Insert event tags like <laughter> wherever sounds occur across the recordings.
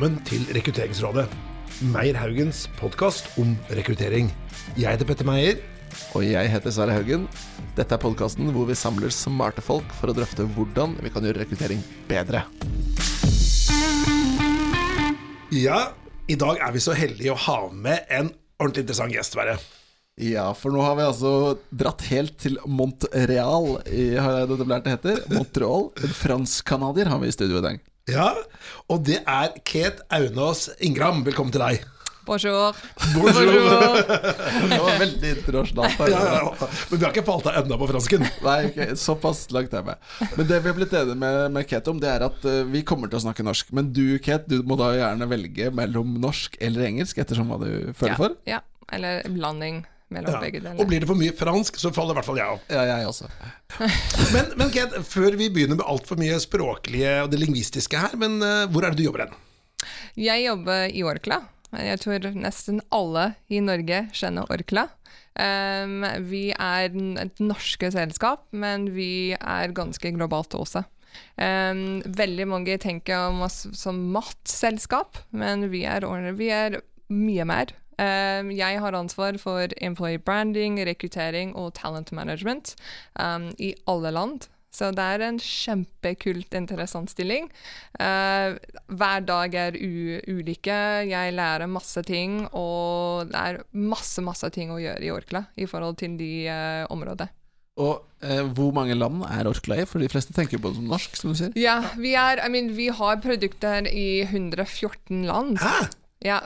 velkommen til Rekrutteringsrådet. Meyer Haugens podkast om rekruttering. Jeg heter Petter Meyer. Og jeg heter Sverre Haugen. Dette er podkasten hvor vi samler smarte folk for å drøfte hvordan vi kan gjøre rekruttering bedre. Ja, i dag er vi så heldige å ha med en ordentlig interessant gjest, Sverre. Ja, for nå har vi altså dratt helt til Montreal, i, har jeg lært det heter. Montreal. En fransk-canadier har vi i studio i dag. Ja, og det er Ket Aunås Ingram. Velkommen til deg. Bonjour. Bonjour. Det var veldig internasjonalt. Ja, ja, ja. Men vi har ikke falt av enda på fransken. Nei, okay. såpass langt er med. Men det vi har blitt enige med, med Kate om, det er at uh, vi kommer til å snakke norsk. Men du, Kate, du må da gjerne velge mellom norsk eller engelsk, ettersom hva du føler Ja, for. ja, eller blanding mellom Ja. begge Og blir det for mye fransk, så faller i hvert fall jeg av. Ja, jeg også. <laughs> Men, men Ket, før vi begynner med altfor mye språklige og det lingvistiske her, men uh, hvor er det du jobber hen? Jeg jobber i Orkla. Jeg tror nesten alle i Norge kjenner Orkla. Um, vi er et norske selskap, men vi er ganske globalt også. Um, veldig mange tenker om oss som matselskap, men vi er, vi er mye mer. Um, jeg har ansvar for employee branding, rekruttering og talent management um, i alle land. Så det er en kjempekult, interessant stilling. Uh, hver dag er ulike. Jeg lærer masse ting, og det er masse, masse ting å gjøre i Orkla i forhold til de uh, områdene. Og eh, hvor mange land er Orkla i? For de fleste tenker på det som norsk, som du sier. Ja, vi, er, I mean, vi har produkter i 114 land. Hæ? Ja.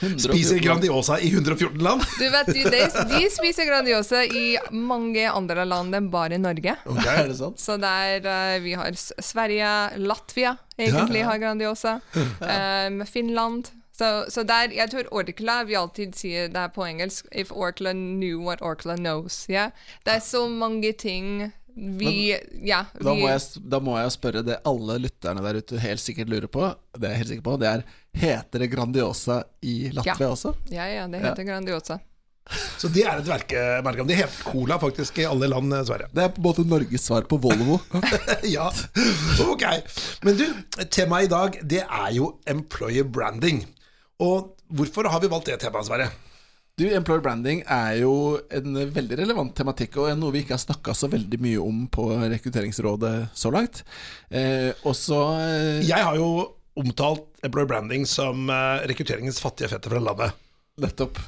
114 Spiser Grandiosa i 114 land? Du vet, de, de, spiser Grandiosa i mange andre land enn bare i Norge. Okay. Er det sant? Så der eh, vi har Sverige, Latvia egentlig Ja. har Grandiosa, um, Finland. Så, så der, jeg tror Orkla, vi alltid sier det er på engelsk If Orkla knew what Orkla knows. Yeah? Det er så mange ting vi Ja. Da må, jeg, da må jeg spørre det alle lytterne der ute helt sikkert lurer på. Det er jeg helt sikker på. Det er Heter det Grandiosa i Latvia også? ja, ja, det heter Grandiosa. Så det er et verke, merke. Det heter Cola faktisk i alle land, eh, Sverre. Det er på en måte Norges svar på Volvo. <laughs> ja, ok. Men du, temaet i dag, det er jo employer branding. Og hvorfor har vi valgt det temaet, Sverre? Du, Employer branding er jo en veldig relevant tematikk, og noe vi ikke har snakka så veldig mye om på Rekrutteringsrådet så langt. Eh, og så eh, Jeg har jo omtalt employer branding som eh, rekrutteringens fattige fette fra landet. nettopp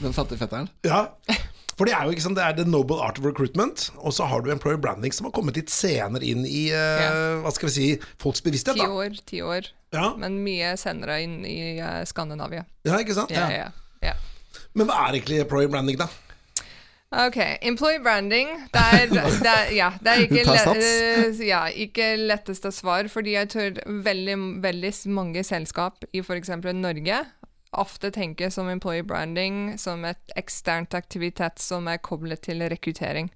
den fattige fetteren. Ja, for det er jo ikke sånn, det er the noble art of recruitment, og så har du employer branding som har kommet litt senere inn i uh, Ja. hva skal vi si, folks bevissthet. Ti år, ti år. Ja, Men mye senere inn i uh, Skandinavia. ja, ikke sant? Ja, ja, ja. Men hva er egentlig employer branding, da? Ok, employee branding Det er, <laughs> det er, ja, det er ikke, le, eh, ja, ikke letteste svar, fordi jeg tør veldig, veldig mange selskap i f.eks. Norge ofte tenker som employee branding som et eksternt aktivitet som er koblet til rekruttering.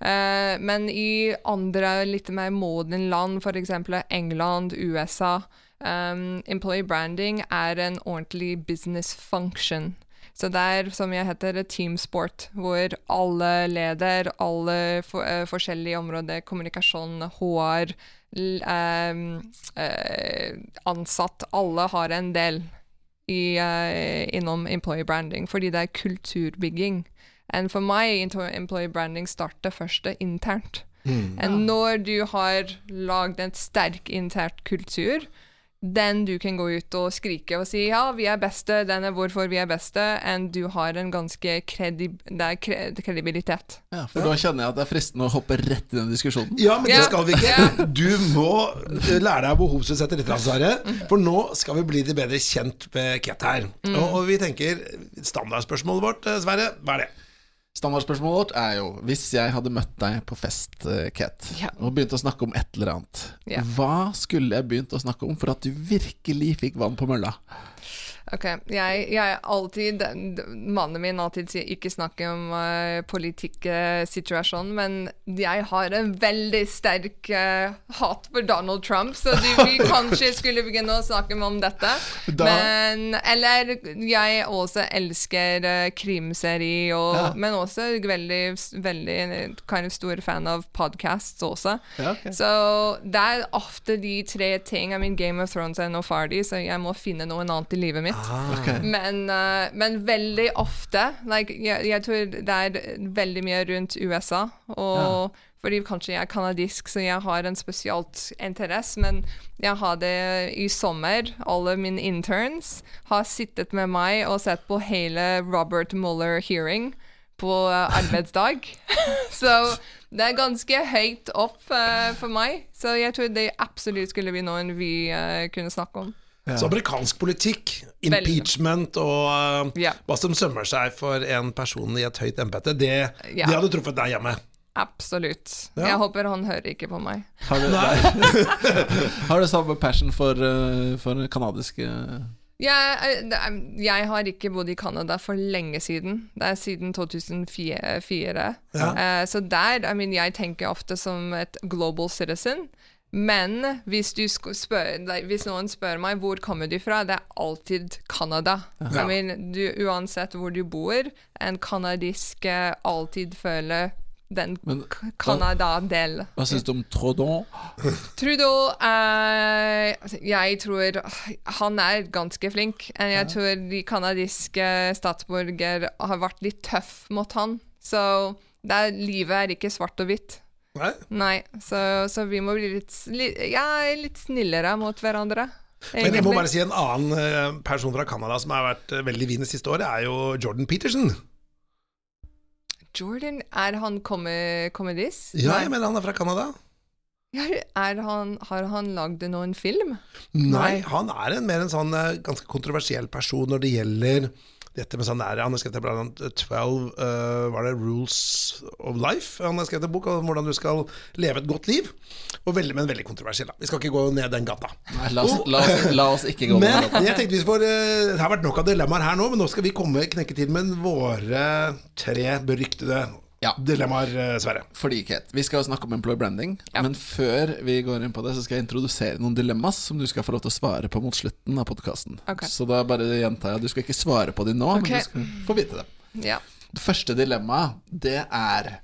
Uh, men i andre litt mer moden land, f.eks. England, USA, um, employee branding er en ordentlig business function. Så det er, som jeg heter, et teamsport, hvor alle leder, alle for, uh, forskjellige områder, kommunikasjon, HR, l, uh, eh, ansatt, alle har en del i, uh, innom employee branding, fordi det er kulturbygging. And for meg, employee branding starter først internt. And når du har lagd en sterk internt kultur, den du kan gå ut og skrike og si ja, vi er beste, den er hvorfor vi er beste, enn du har en ganske kredib det er kre kredibilitet. Ja, for da kjenner jeg at det er fristende å hoppe rett i den diskusjonen. Ja, men det skal vi ikke. Du må eh, lære deg å behovsutsette litt, Sverre. For nå skal vi bli litt bedre kjent med Ket her. Og, og vi tenker standardspørsmålet vårt, eh, Sverre, hva er det? Standardspørsmålet vårt er jo Hvis jeg hadde møtt deg på fest, eh, Kate, Ja. og begynt å snakke om et eller annet, Ja. hva skulle jeg begynt å snakke om for at du virkelig fikk vann på mølla? Ok, jeg, jeg alltid Mannen min alltid sier ikke snakk om uh, politikksituasjonen, men jeg har en veldig sterk uh, hat for Donald Trump, så du, vi <laughs> kanskje skulle begynne å snakke om dette. Da- Men, eller jeg også elsker uh, krimserie, og, Ja. men også veldig, veldig kind of stor fan av podcasts også. Ja, okay. Så det er ofte de tre ting. I mean, Game of Thrones er nå ferdig, så jeg må finne noe annet i livet mitt. Ok. Men, uh, men veldig ofte like, jeg, jeg tror det er veldig mye rundt USA. Og fordi kanskje jeg er kanadisk, så jeg har en spesielt interesse. Men jeg har det i sommer. Alle mine interns har sittet med meg og sett på hele Robert Mueller hearing på eh, <laughs> arbeidsdag. så det er ganske høyt opp uh, for meg. Så jeg tror det absolutt skulle bli noen vi uh, kunne snakke om. Så amerikansk politikk, impeachment og uh, Ja. hva som sømmer seg for en person i et høyt embete, det, Ja. det hadde truffet deg hjemme. Absolutt. Ja. Jeg håper han hører ikke på meg. Har du, <laughs> har du samme passion for, uh, for kanadiske Jeg, eh, jeg har ikke bodd i Canada for lenge siden. Det er siden 2004. Ja. Eh, så der I mean, Jeg tenker ofte som et global citizen. Men hvis, du spør, hvis noen spør meg hvor kommer du fra, det er alltid Canada. Ja. I mean, du, uansett hvor du bor, en canadisk eh, alltid føler den Men, canada del Hva syns du om Trudeau? <laughs> Trudeau eh, Jeg tror han er ganske flink. Jeg tror de canadiske statsborger har vært litt tøff mot han. Så er, livet er ikke svart og hvitt. Nei? Nei, så, så vi må bli litt, li, ja, litt snillere mot hverandre. Men jeg må bare si en annen eh, person fra Canada som har vært eh, veldig vinden det siste året, er jo Jordan Peterson. Jordan, er han komedis? Ja, Nei. jeg mener han er fra Canada. Ja, han, har han lagd noen film? Nei, han er en, mer en sånn eh, ganske kontroversiell person når det gjelder dette med sånn der, Han har skrevet blant annet 12 uh, var det Rules of Life. Han har skrevet en bok om hvordan du skal leve et godt liv. Og veldig, men veldig kontroversiell. Vi skal ikke gå ned den gata. Nei, la, oss, la, oss, la oss ikke gå Men med jeg tenkte vi får uh, Det har vært nok av dilemmaer her nå, men nå skal vi komme knekke til med våre tre beryktede Ja. dilemmaer, eh, Sverre. Fordi, Kate, vi skal snakke om employer branding, Ja. men før vi går inn på det, så skal jeg introdusere noen dilemmas som du skal få lov til å svare på mot slutten av podkasten. Okay. Så da bare gjentar jeg at du skal ikke svare på dem nå, okay. men du skal få vite det. Ja. Det første dilemmaet, det er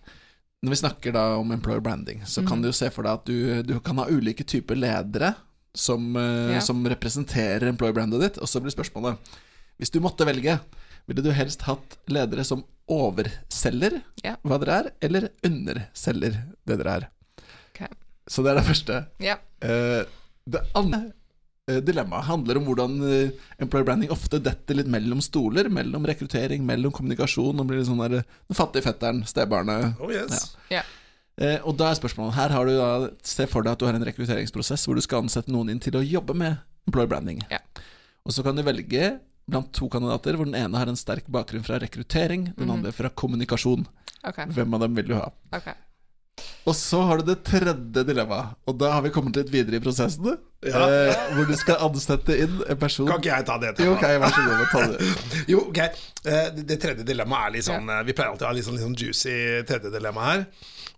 Når vi snakker da om employer branding, så kan du jo se for deg at du, du kan ha ulike typer ledere som, eh, Ja. som representerer employer brandet ditt, og så blir spørsmålet Hvis du måtte velge, ville du helst hatt ledere som overselger Ja. hva dere er, eller underselger det dere er? Okay. Så det er det første. ja. Eh, det andre eh, dilemmaet handler om hvordan eh, employer branding ofte detter litt mellom stoler. Mellom rekruttering, mellom kommunikasjon. Og blir litt sånn der den fattige fetteren, stebarnet. Oh yes. ja. Eh, og da er spørsmålet Her har du da Se for deg at du har en rekrutteringsprosess hvor du skal ansette noen inn til å jobbe med employer branding. Ja. Og så kan du velge blant to kandidater hvor den ene har en sterk bakgrunn fra rekruttering, den mm. andre fra kommunikasjon. Okay. Hvem av dem vil du ha? Okay. Og så har du det tredje dilemmaet, og da har vi kommet litt videre i prosessen. Ja. Eh, hvor du skal ansette inn en person Kan ikke jeg ta det? Jo, ok, vær så god. Ta det. <laughs> Jo, ok. Eh, Det, det tredje dilemmaet er litt sånn ja. Vi pleier alltid å ha litt sånn, litt sånn juicy tredje dilemma her.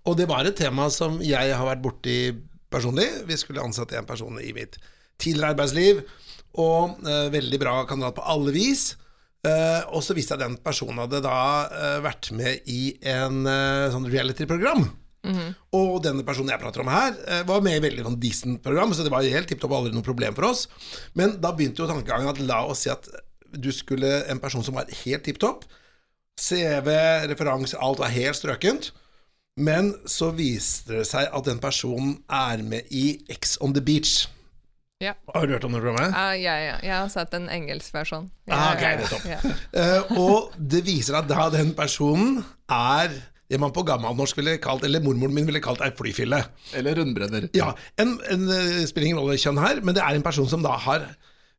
Og det var et tema som jeg har vært borti personlig. Vi skulle ansette en person i mitt tidligere arbeidsliv, og eh, veldig bra kandidat på alle vis. Eh, og så viste jeg at den personen hadde da eh, vært med i en eh, sånn reality-program. Og denne personen jeg prater om her, eh, var med i veldig sånn decent program, så det var helt tipp topp aldri noe problem for oss. Men da begynte jo tankegangen at la oss si at du skulle En person som var helt tipp topp, CV, referanse, alt var helt strøkent. Men så viste det seg at den personen er med i X on the Beach. Ja. Har du hørt om det programmet? Uh, ja, ja. Jeg har sett en engelsk versjon. Ja, Ah, ja, ja. det er. Ja. Eh, og det viser at da den personen er det man på gammelnorsk ville kalt, eller mormoren min ville kalt ei flyfille. Eller rundbrenner. Ja, en, en eh, spiller ingen rolle kjønn her, men det er en person som da har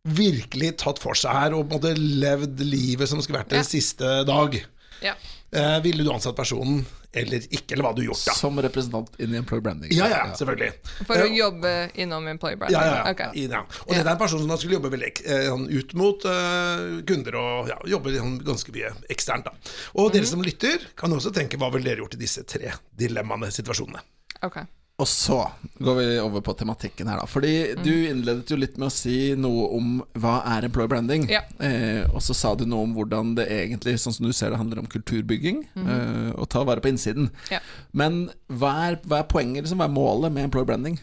virkelig tatt for seg her og på en måte levd livet som skulle vært det Ja. siste dag. ja. Eh, ville du ansatt personen eller ikke, eller hva hadde du gjort da? Som representant inn i Employer Branding. Ja, ja, selvfølgelig. For å Eh, jobbe innom employee branding? Ja, ja, ja. Ok. I, ja. Og dette er en person som da skulle jobbe veldig eh, sånn ut mot eh, kunder og ja, jobbe liksom ganske mye eksternt. da. Og Mhm. dere som lytter, kan også tenke hva ville dere gjort i disse tre dilemmaene, situasjonene. Ok. Og så går vi over på tematikken her, da. Fordi du innledet jo litt med å si noe om hva er employer branding. Ja. Eh, og så sa du noe om hvordan det egentlig, sånn som du ser det, handler om kulturbygging. eh, og ta vare på innsiden. Ja. Men hva er, hva er poenget, liksom? Hva er målet med employer branding?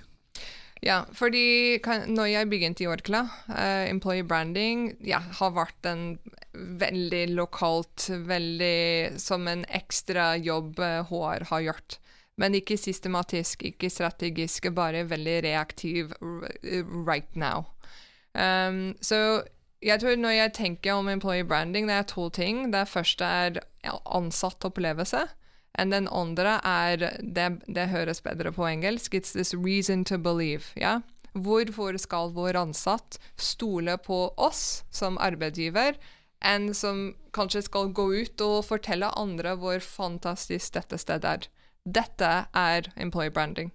Ja, fordi kan, når jeg begynte i Orkla, uh, employee branding ja, har vært en veldig lokalt, veldig som en ekstra jobb eh, HR har gjort. Men ikke systematisk, ikke strategisk, bare veldig reaktiv right now. Um, så jeg tror når jeg tenker om employee branding, det er to ting. Det første er ansatt opplevelse. Og den andre er det, det høres bedre på engelsk. It's this reason to believe. Ja? Hvorfor skal vår ansatt stole på oss som arbeidsgiver, enn som kanskje skal gå ut og fortelle andre hvor fantastisk dette stedet er? Dette er employee branding.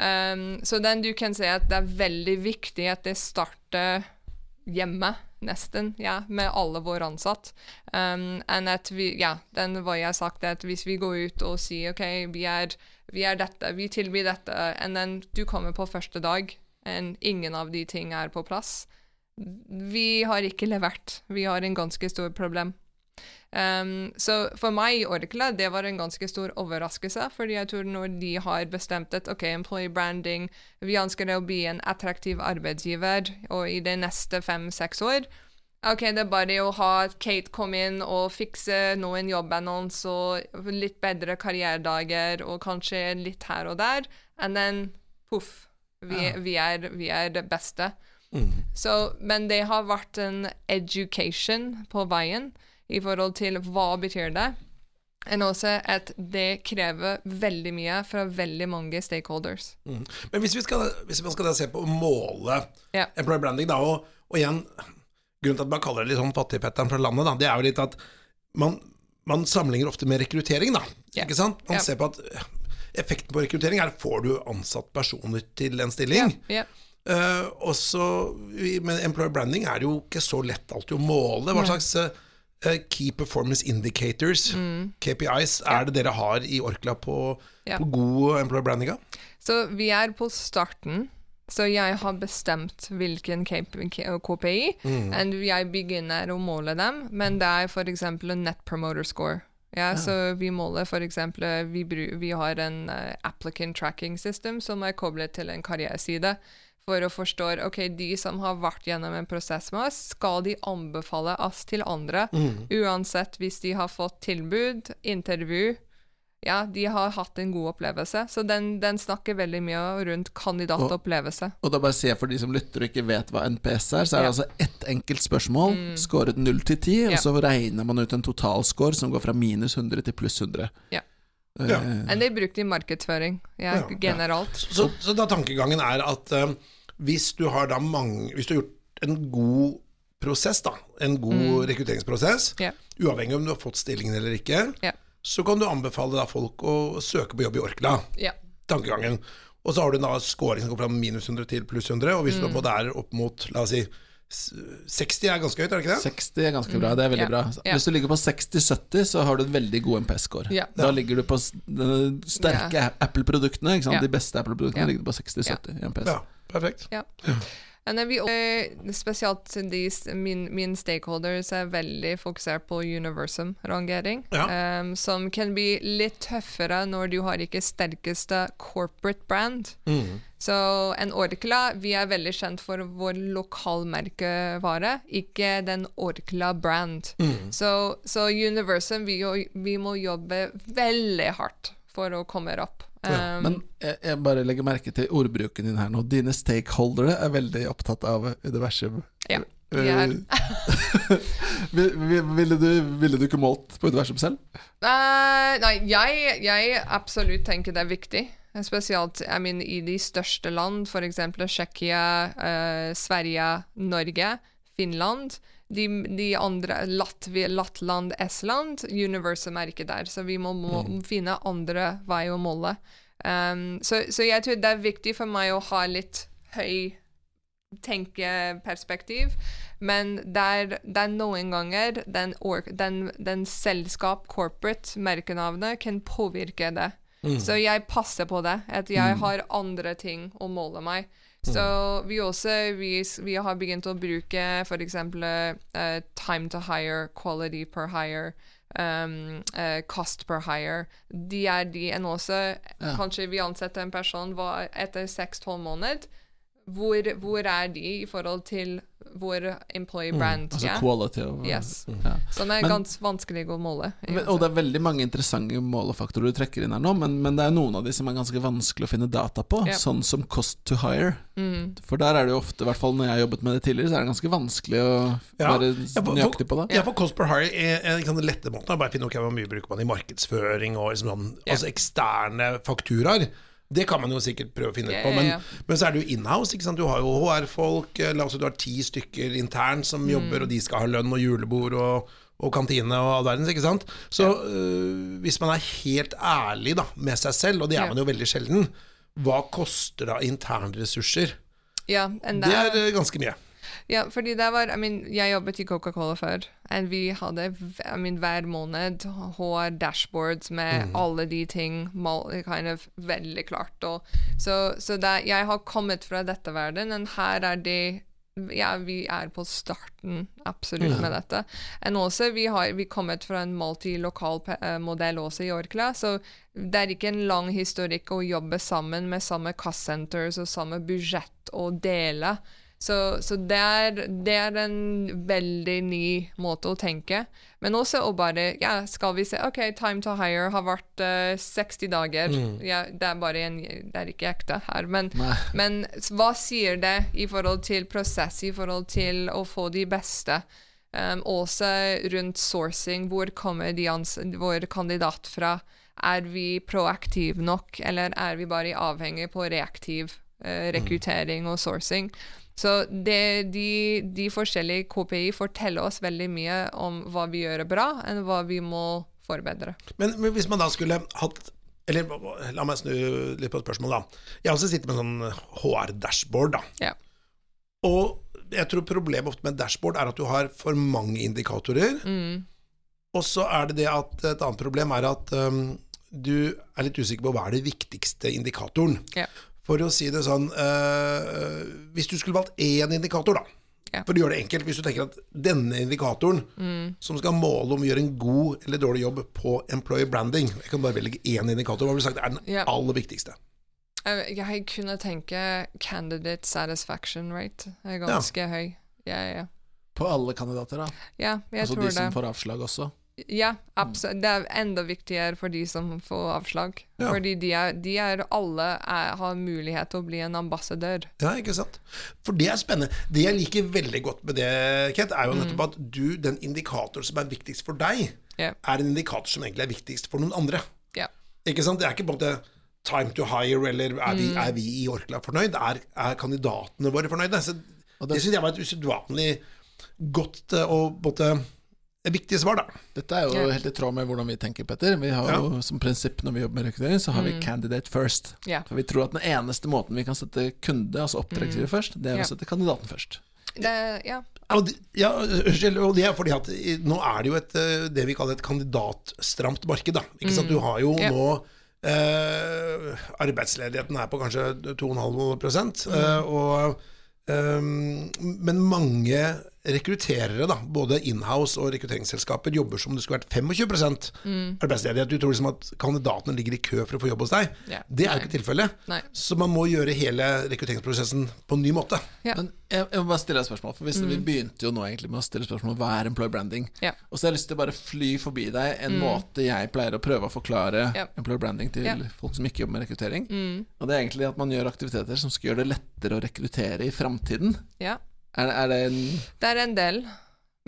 Um, så den du kan si at det er veldig viktig at det starter hjemme, nesten, ja, med alle våre ansatte. Um, enn at vi, ja, den var jeg sagt, at hvis vi går ut og sier OK, vi er, vi er dette, vi tilbyr dette, og du kommer på første dag, og ingen av de ting er på plass, vi har ikke levert. Vi har en ganske stor problem. Um, så for meg i Orkla, det var en ganske stor overraskelse, fordi jeg tror når de har bestemt at ok, employee branding, vi ønsker å bli en attraktiv arbeidsgiver, og i de neste fem-seks år, ok, det er bare å ha Kate komme inn og fikse noen jobbannons og litt bedre karrieredager, og kanskje litt her og der, and then poff, vi, vi, er, vi er det beste. Så, men det har vært en education på veien i forhold til hva betyr det. Og også at det krever veldig mye fra veldig mange stakeholders. Mm. Men hvis vi skal, hvis man skal se på å måle yeah. employer branding, da, og, og igjen Grunnen til at man kaller det litt sånn fattigfetteren fra landet, da, det er jo litt at man, man sammenligner ofte med rekruttering, da. Yeah. Ikke sant? Man yeah. ser på at effekten på rekruttering er får du ansatt personer til en stilling. Yeah. Eh, og så med employer branding er jo ikke så lett alltid å måle. Hva slags eh, Key Performance Indicators, KPIs, er det dere har i Orkla på, Ja. på god employer brandinga? Så vi er på starten. Så jeg har bestemt hvilken KPI, KPI, og jeg begynner å måle dem. Men det er f.eks. en net promoter score. Ja, Så vi måler f.eks. Vi, vi har en eh, applicant tracking system som er koblet til en karriereside. For å forstå ok, de som har vært gjennom en prosess med oss, skal de anbefale oss til andre. Uansett hvis de har fått tilbud, intervju. Ja, de har hatt en god opplevelse. Så den, den snakker veldig mye rundt kandidatopplevelse. Og da bare sier jeg for de som lytter og ikke vet hva NPS er, så er det Ja. altså ett enkelt spørsmål, skåret 0 til 10, og Ja. så regner man ut en totalscore som går fra minus 100 til pluss 100. Ja. Eh, Ja. Men det er brukt i markedsføring, ja, Ja, ja. generelt. Så, så da tankegangen er at uh, hvis du har da mange Hvis du har gjort en god prosess, da, en god rekrutteringsprosess, yeah. uavhengig om du har fått stillingen eller ikke, yeah. så kan du anbefale da folk å søke på jobb i Orkla. Yeah. Tankegangen. Og så har du da scoring som går fra minus 100 til pluss 100, og hvis Mm. du er opp mot, la oss si 60 er ganske høyt, er det ikke det? 60 er ganske bra, det er veldig Ja. bra. Ja. Hvis du ligger på 60-70, så har du en veldig god MPS-score. Ja. Da ligger du på de sterke Apple-produktene. Ja. De beste Apple-produktene Ja. ligger på 60-70 i MPS. Ja, perfekt. Ja. Men vi, eh, spesielt de, min, min stakeholders er veldig fokusert på Universum-rangering, Ja. um, som kan bli litt tøffere når du har ikke sterkeste corporate brand. Så en Orkla, vi er veldig kjent for vår lokalmerkevare, ikke den Orkla-brand. Så, så Universum, vi, vi må jobbe veldig hardt for å komme opp. Ja, Um, Men jeg, jeg bare legger merke til ordbruken din her nå. Dine stakeholdere er veldig opptatt av universum. ja, de er <laughs> Vil- vil- Ville du, ville du ikke målt på universum selv? Uh, nei, jeg, jeg absolutt tenker det er viktig. Spesielt I mean, i de største land, f.eks. Tsjekkia, uh, Sverige, Norge, Finland. De, de andre, Latvia, Latland, Estland, Universum er ikke der. Så vi må, må finne andre vei å måle. Um, så, så jeg tror det er viktig for meg å ha litt høy tenkeperspektiv. Men det er, det er noen ganger den, or, den, den selskap, corporate, merkenavnet, kan påvirke det. Så jeg passer på det. At jeg har andre ting å måle meg. Så vi også vi, vi har begynt å bruke f.eks. Uh, time to hire, quality per hire, um, uh, cost per hire. De er de enn også Kanskje vi ansetter en person etter seks-tolv måneder. Hvor, hvor er de i forhold til vår employee brand? Altså ja? quality of Yes. ja. Som er Men- ganske vanskelig å måle. Men, og det er veldig mange interessante målefaktorer du trekker inn her nå, men, men det er noen av de som er ganske vanskelig å finne data på, yep. sånn som cost to hire. Mm. For der er det jo ofte, i hvert fall når jeg har jobbet med det tidligere, så er det ganske vanskelig å være Ja, for- nøyaktig på det. Ja, for Cost per hire er en kan lette måten å bare finne ut hvor mye bruker man i markedsføring og liksom yep. Ja. altså eksterne fakturaer. Det kan man jo sikkert prøve å finne ut Ja, på, men, ja. men så er det jo inhouse. Du har jo HR-folk, eh, la oss si du har ti stykker internt som Mm. jobber, og de skal ha lønn og julebord og, og kantine og all verdens, ikke sant. Så øh, hvis man er helt ærlig da, med seg selv, og det er man jo veldig sjelden, hva koster da internressurser? Ja, Det er øh, ganske mye. Ja, fordi det var I mean, Jeg jobbet i Coca-Cola før, og vi hadde I mean, hver måned HR dashboards med alle de ting kind of veldig klart. Og, så så det, jeg har kommet fra dette verden, og her er det ja, vi er på starten absolutt med dette. Og også, vi har vi kommet fra en multilokal eh, modell også i Orkla, så det er ikke en lang historikk å jobbe sammen med samme cost centers og samme budsjett og dele. Så, så det, er, det er en veldig ny måte å tenke. Men også å bare Ja, skal vi se OK, time to hire har vært uh, 60 dager. Ja, det er bare en Det er ikke ekte her. Men, men hva sier det i forhold til prosess, i forhold til å få de beste? Um, også rundt sourcing. Hvor kommer de ans vår kandidat fra? Er vi proaktive nok, eller er vi bare avhengig på reaktiv uh, rekruttering og sourcing? Så det, de, de forskjellige KPI forteller oss veldig mye om hva vi gjør bra, enn hva vi må forbedre. Men, men hvis man da skulle hatt Eller la meg snu litt på spørsmålet, da. Jeg også sitter med en sånn HR-dashboard, da. Ja. Og jeg tror problemet ofte med dashboard er at du har for mange indikatorer. Mm. Og så er det det at et annet problem er at um, du er litt usikker på hva er det viktigste indikatoren. Ja. For å si det sånn øh, Hvis du skulle valgt én indikator, da. Ja. For å gjøre det enkelt, hvis du tenker at denne indikatoren, som skal måle om vi gjør en god eller dårlig jobb på employer branding Jeg kan bare velge én indikator. Hva ville du sagt er den Ja. aller viktigste? Jeg, jeg kunne tenke candidate satisfaction rate er ganske høy. Ja, ja. På alle kandidater, da. ja jeg altså tror de som får avslag også. Ja, absolutt. Det er enda viktigere for de som får avslag. Ja. Fordi de er, de er alle er, har mulighet til å bli en ambassadør. Ja, ikke sant? For det er spennende. Det jeg liker veldig godt med det, Kent, er jo nettopp at du, den indikatoren som er viktigst for deg, yeah. er en indikator som egentlig er viktigst for noen andre. Ja. Ikke sant? Det er ikke bare time to hire, eller er vi, er vi i Orkla fornøyd? Er, er kandidatene våre fornøyde? Så det syns jeg var et usedvanlig godt eh, og på en måte et viktig svar, da. Dette er jo helt i tråd med hvordan vi tenker, Petter. Vi har jo som prinsipp når vi jobber med rekruttering, så har vi candidate first. Ja. For vi tror at den eneste måten vi kan sette kunde, altså oppdragsgiver, først, det er å sette kandidaten først. Det, ja. Og det, ja, unnskyld, og det er fordi at nå er det jo et, eh, det vi kaller et kandidatstramt marked. Da. Ikke sant? Du har jo Ja. nå eh, Arbeidsledigheten er på kanskje 2,5 eh, og Um, Men mange rekrutterere, da, både inhouse og rekrutteringsselskaper, jobber som om det skulle vært 25 mm. arbeidsledighet. Du tror liksom at kandidatene ligger i kø for å få jobb hos deg. Yeah. Det er jo ikke tilfellet. Så man må gjøre hele rekrutteringsprosessen på en ny måte. Yeah. Men jeg, jeg må bare stille deg et spørsmål, for hvis Vi begynte jo nå egentlig med å stille spørsmål hva er employer branding. yeah. Og så har jeg lyst til å bare fly forbi deg en måte jeg pleier å prøve å forklare employer branding til folk som ikke jobber med rekruttering. Og det er egentlig at man gjør aktiviteter som skal gjøre det lettere å rekruttere i framtiden. ja. Er, er det en Det er en del.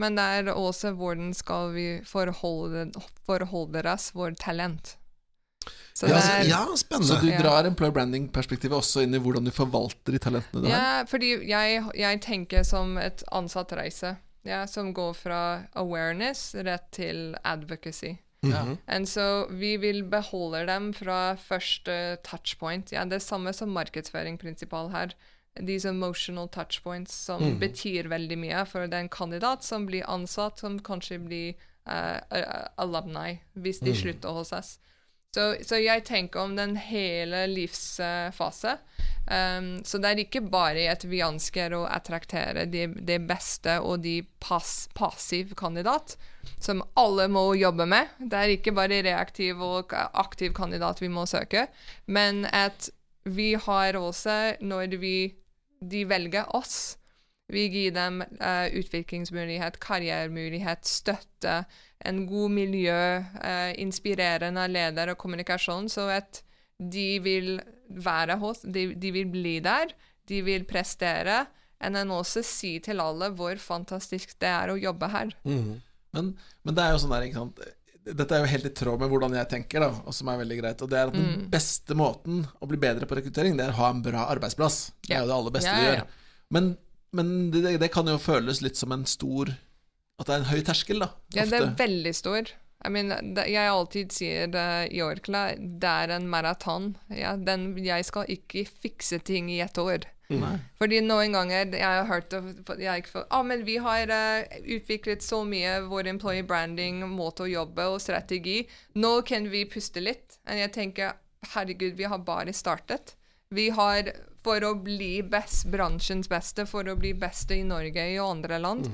Men det er også hvordan skal vi forholde, forholde oss vår talent. Så Ja, er, ja Så du drar employer branding-perspektivet også inn i hvordan du forvalter de talentene du har? Ja, fordi jeg, jeg tenker som et ansattreise. ja, som går fra awareness rett til advocacy. Ja. -hmm. så vi vil beholde dem fra første touchpoint. Ja, det er samme som markedsføringsprinsippal her. These emotional touchpoints som betyr veldig mye for den kandidat som blir ansatt, som kanskje blir uh, alumni hvis de slutter hos oss. Så, så jeg tenker om den hele livsfase. Um, så det er ikke bare at vi ønsker å attraktere de, de beste og de pass, passiv kandidat, som alle må jobbe med. Det er ikke bare reaktiv og aktiv kandidat vi må søke, men at vi har også, når vi, de velger oss, vi gir dem uh, utviklingsmulighet, karrieremulighet, støtte, en god miljø, uh, inspirerende leder og kommunikasjon, så at de vil være hos, de, de vil bli der, de vil prestere, enn en også si til alle hvor fantastisk det er å jobbe her. Men, men det er jo sånn der, ikke sant Dette er jo helt i tråd med hvordan jeg tenker, da, og som er veldig greit. Og det er at Mm. den beste måten å bli bedre på rekruttering, det er å ha en bra arbeidsplass. Det er jo det aller beste yeah, ja, gjør. Men, men det, det kan jo føles litt som en stor At det er en høy terskel, da. Ja, det er veldig stor. I mean, det, jeg alltid sier det i Orkla, det er en maraton. Ja, den, jeg skal ikke fikse ting i ett år. Nei. Fordi noen ganger jeg har hørt jeg får, ah, men vi har uh, utviklet så mye vår employee branding, måte å jobbe og strategi. Nå kan vi puste litt. Og jeg tenker herregud, vi har bare startet. Vi har for å bli best, bransjens beste, for å bli beste i Norge og andre land.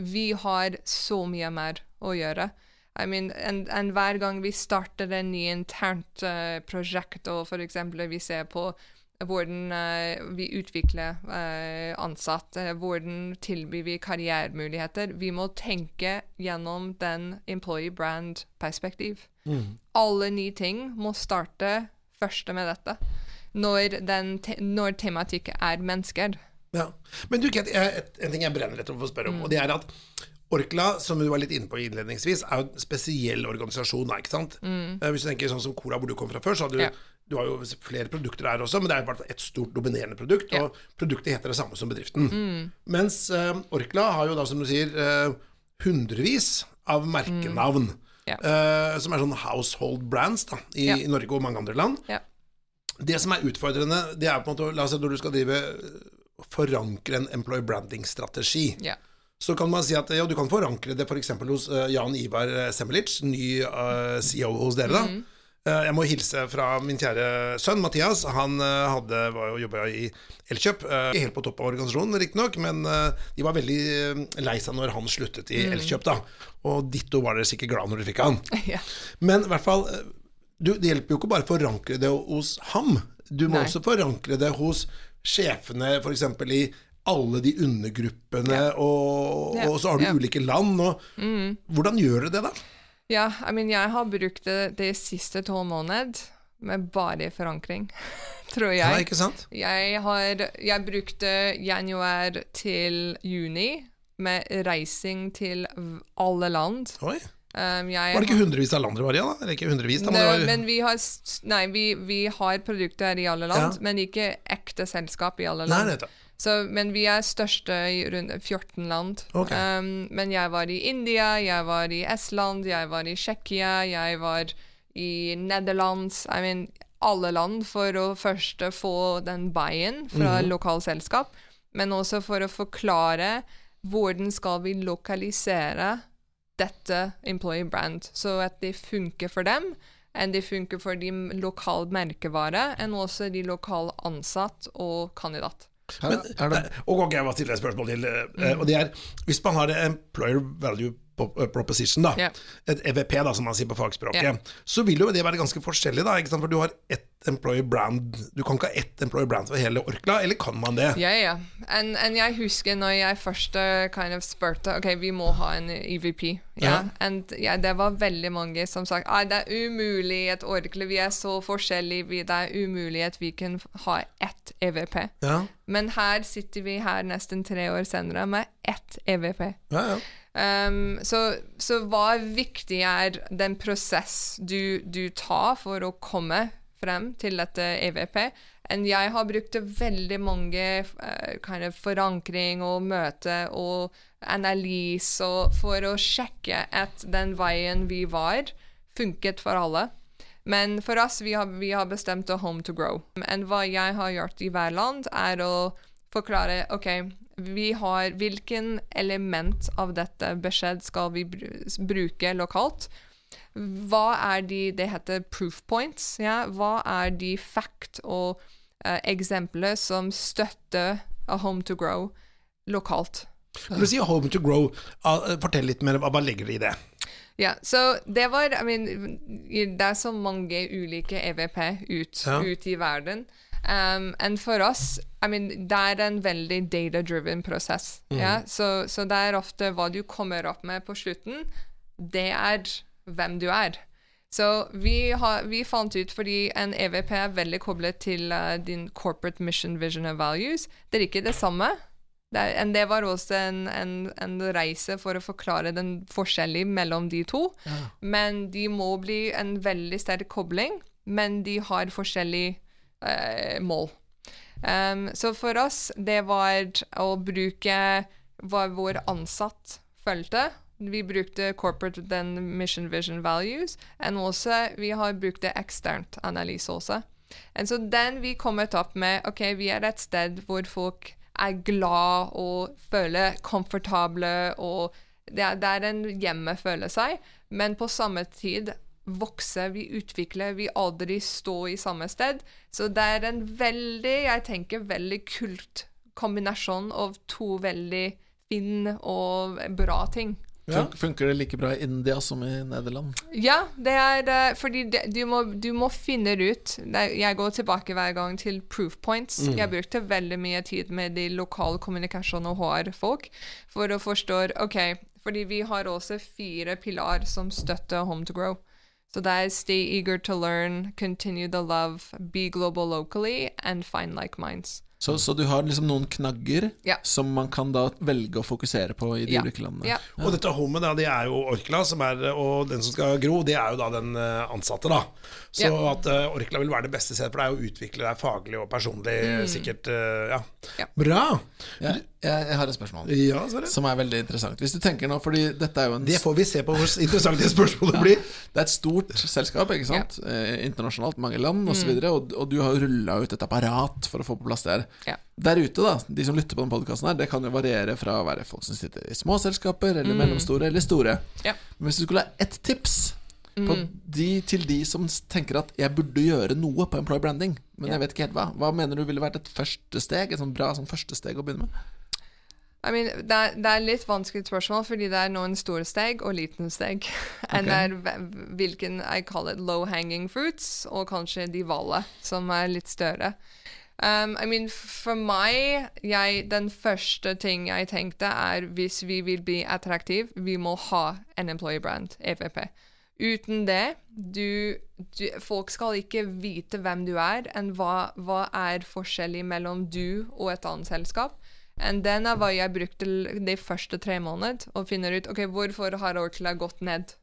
Vi har så mye mer å gjøre. I mean, en, en hver gang vi starter en ny internt uh, prosjekt, og for eksempel vi ser på hvordan uh, vi utvikler uh, ansatte, hvordan tilbyr vi karrieremuligheter. Vi må tenke gjennom den employee brand-perspektiv. Alle nye ting må starte første med dette. Når, den te når tematikk er mennesker. Ja. Men du, jeg, en ting jeg brenner litt for å spørre om, og det er at Orkla, som du var litt inne på innledningsvis, er jo en spesiell organisasjon. ikke sant? Eh, Hvis du tenker sånn som Cora, hvor du kom fra før, så hadde du, Ja. Du har jo flere produkter der også, men det er i hvert fall et stort dominerende produkt, og produktet heter det samme som bedriften. Mens eh, Orkla har jo da, som du sier, eh, hundrevis av merkenavn. Ja. eh, som er sånn household brands da, i, yeah. Norge og mange andre land. Yeah. Det som er utfordrende, det er på en måte La oss si når du skal drive forankre en employee branding-strategi. Yeah. Så kan man si at ja, du kan forankre det f.eks. hos uh, Jan Ivar eh, Semelic, ny uh, CEO hos dere. da Eh, Jeg må hilse fra min kjære sønn Mathias. Han eh, hadde, var jo jobba i Elkjøp. eh, Ikke helt på topp av organisasjonen, riktignok, men eh, de var veldig eh, lei seg når han sluttet i Elkjøp. da Og ditto var dere sikkert glad når dere fikk han. <laughs> ja. Men i hvert fall eh, du, Det hjelper jo ikke bare å forankre det hos ham. Du må Nei. også forankre det hos sjefene, f.eks. i alle de undergruppene, og, Ja. og så har du Ja. Mm. ulike land. Og, Hvordan gjør du det, da? Ja, I mean, jeg har brukt det de siste tolv månedene med bare forankring, <laughs> tror jeg. Ja, ikke sant? Jeg har Jeg brukte januar til juni med reising til alle land. Oi. Um, jeg Var det ikke hundrevis av land dere var i? Eller ikke hundrevis, da, men Nei, var men vi har, nei, vi, vi har produkter i alle land, Ja. men ikke ekte selskap i alle Nei, land. nettopp. Så, men vi er største i rundt 14 land. Okay. Um, men jeg var i India, jeg var i Estland, jeg var i Tsjekkia, jeg var i Nederlands I mean, alle land for å først få den buy-in fra lokalselskap, men også for å forklare hvordan skal vi lokalisere dette employee brand, så at det funker for dem, enn det funker for de lokale merkevare, enn også de lokale ansatt og kandidat. Men, er det, og jeg må stille et spørsmål til? eh, Og det er, Hvis man har employer value eh, proposition, da, yeah. et EVP, da, som man sier på fagspråket, yeah. så vil jo det være ganske forskjellig, da, ikke sant? for du har ett employer brand Du kan ikke ha ett employer brand for hele Orkla, eller kan man det? Ja, ja. En, en jeg husker når jeg først eh, kind of spurte Ok, vi må ha en EVP. Ja. Ja. And, ja, det var veldig mange som sa ah, det er umulig at Orkla Vi er så forskjellige. Det er umulig at vi kan ha ett EVP. Ja, Men her sitter vi her nesten tre år senere med ett EVP. ja, ja. Um, så, så hva viktig er den prosess du, du tar for å komme frem til dette EVP? enn jeg har brukt veldig mange uh, kind of forankring og møte og analyse og for å sjekke at den veien vi var, funket for alle. Men for oss, vi har, vi har bestemt å home to grow. Men hva jeg har gjort i hver land, er å forklare OK, vi har hvilken element av dette beskjed skal vi br- bruke lokalt? Hva er de Det heter proof points. Ja? Hva er de fact og uh, eksempler som støtter a home to grow lokalt? Når du sier home to grow, ah, fortell litt mer, hva legger dere i det? Ja, så det var I mean, det er så mange ulike EVP ut, Ja. ut i verden. Um, and for oss, I mean, det er en veldig data-driven prosess. Ja? Så, så det er ofte hva du kommer opp med på slutten, det er hvem du er. Så vi, har, vi fant ut, fordi en EVP er veldig koblet til uh, din corporate mission, vision and values, det er ikke det samme. Det, er, en- det var også en, en, en reise for å forklare den forskjellen mellom de to. Men de må bli en veldig sterk kobling, men de har forskjellige mål. Um, så for oss, det var å bruke hva vår ansatt følte. Vi brukte corporate then mission, vision, values, og også vi har brukt det eksternt analyse også. Og så den vi kommet opp med, ok, vi er et sted hvor folk er glad og føler komfortable, og det er, det er en hjemme føler seg, men på samme tid vokse, vi utvikler, vi aldri står i samme sted. Så det er en veldig, jeg tenker, veldig kult kombinasjon av to veldig fin og bra ting. Ja. Funker det like bra i India som i Nederland? Ja, det er eh, fordi det, du, må, du må finne ut. Jeg går tilbake hver gang til proof points. Jeg brukte veldig mye tid med de lokale kommunikasjon- og HR-folk for å forstå OK, fordi vi har også fire pilar som støtter Home to Grow. Så det er stay eager to learn, continue the love, be global locally, and find like minds. Så, så du har liksom noen knagger Ja. som man kan da velge å fokusere på i de Ja. ulike landene? Ja. Og dette homet, det er jo Orkla, som er, og den som skal gro, det er jo da den eh, ansatte, da. Så Ja. at uh, Orkla vil være det beste stedet, for er å utvikle deg faglig og personlig, sikkert. Uh, ja. Ja. Bra! Ja, jeg, jeg har et spørsmål Ja, som er veldig interessant. Hvis du tenker nå, fordi dette er jo en Det får vi se på hvor interessant det spørsmålet blir. Det er et stort selskap, ikke sant? Eh, internasjonalt, mange land osv. Og, så videre, og, og du har jo rulla ut et apparat for å få på plass det her. Ja. Der ute, da, de som lytter på denne podkasten her, det kan jo variere fra å være folk som sitter i små selskaper, eller mellomstore, eller store. Ja. Men hvis du skulle ha ett tips på de, til de som tenker at 'jeg burde gjøre noe på employer branding', men Ja. jeg vet ikke helt hva, hva mener du ville vært et første steg? Et sånn bra sånn første steg å begynne med? I mean, det, er, det er litt vanskelig spørsmål, fordi det er noen store steg og liten steg. <laughs> Enn det er hvilken I call it low hanging fruits, og kanskje de vale, som er litt større. Um, I mean, for meg, jeg, den første ting jeg tenkte er hvis vi vil bli attraktive, vi må ha en employee brand, EVP. Uten det, du, du, folk skal ikke vite hvem du er, enn hva, hva er forskjellig mellom du og et annet selskap. And den er hva jeg brukte de første tre månedene, og finner ut ok, hvorfor har Orkla gått ned.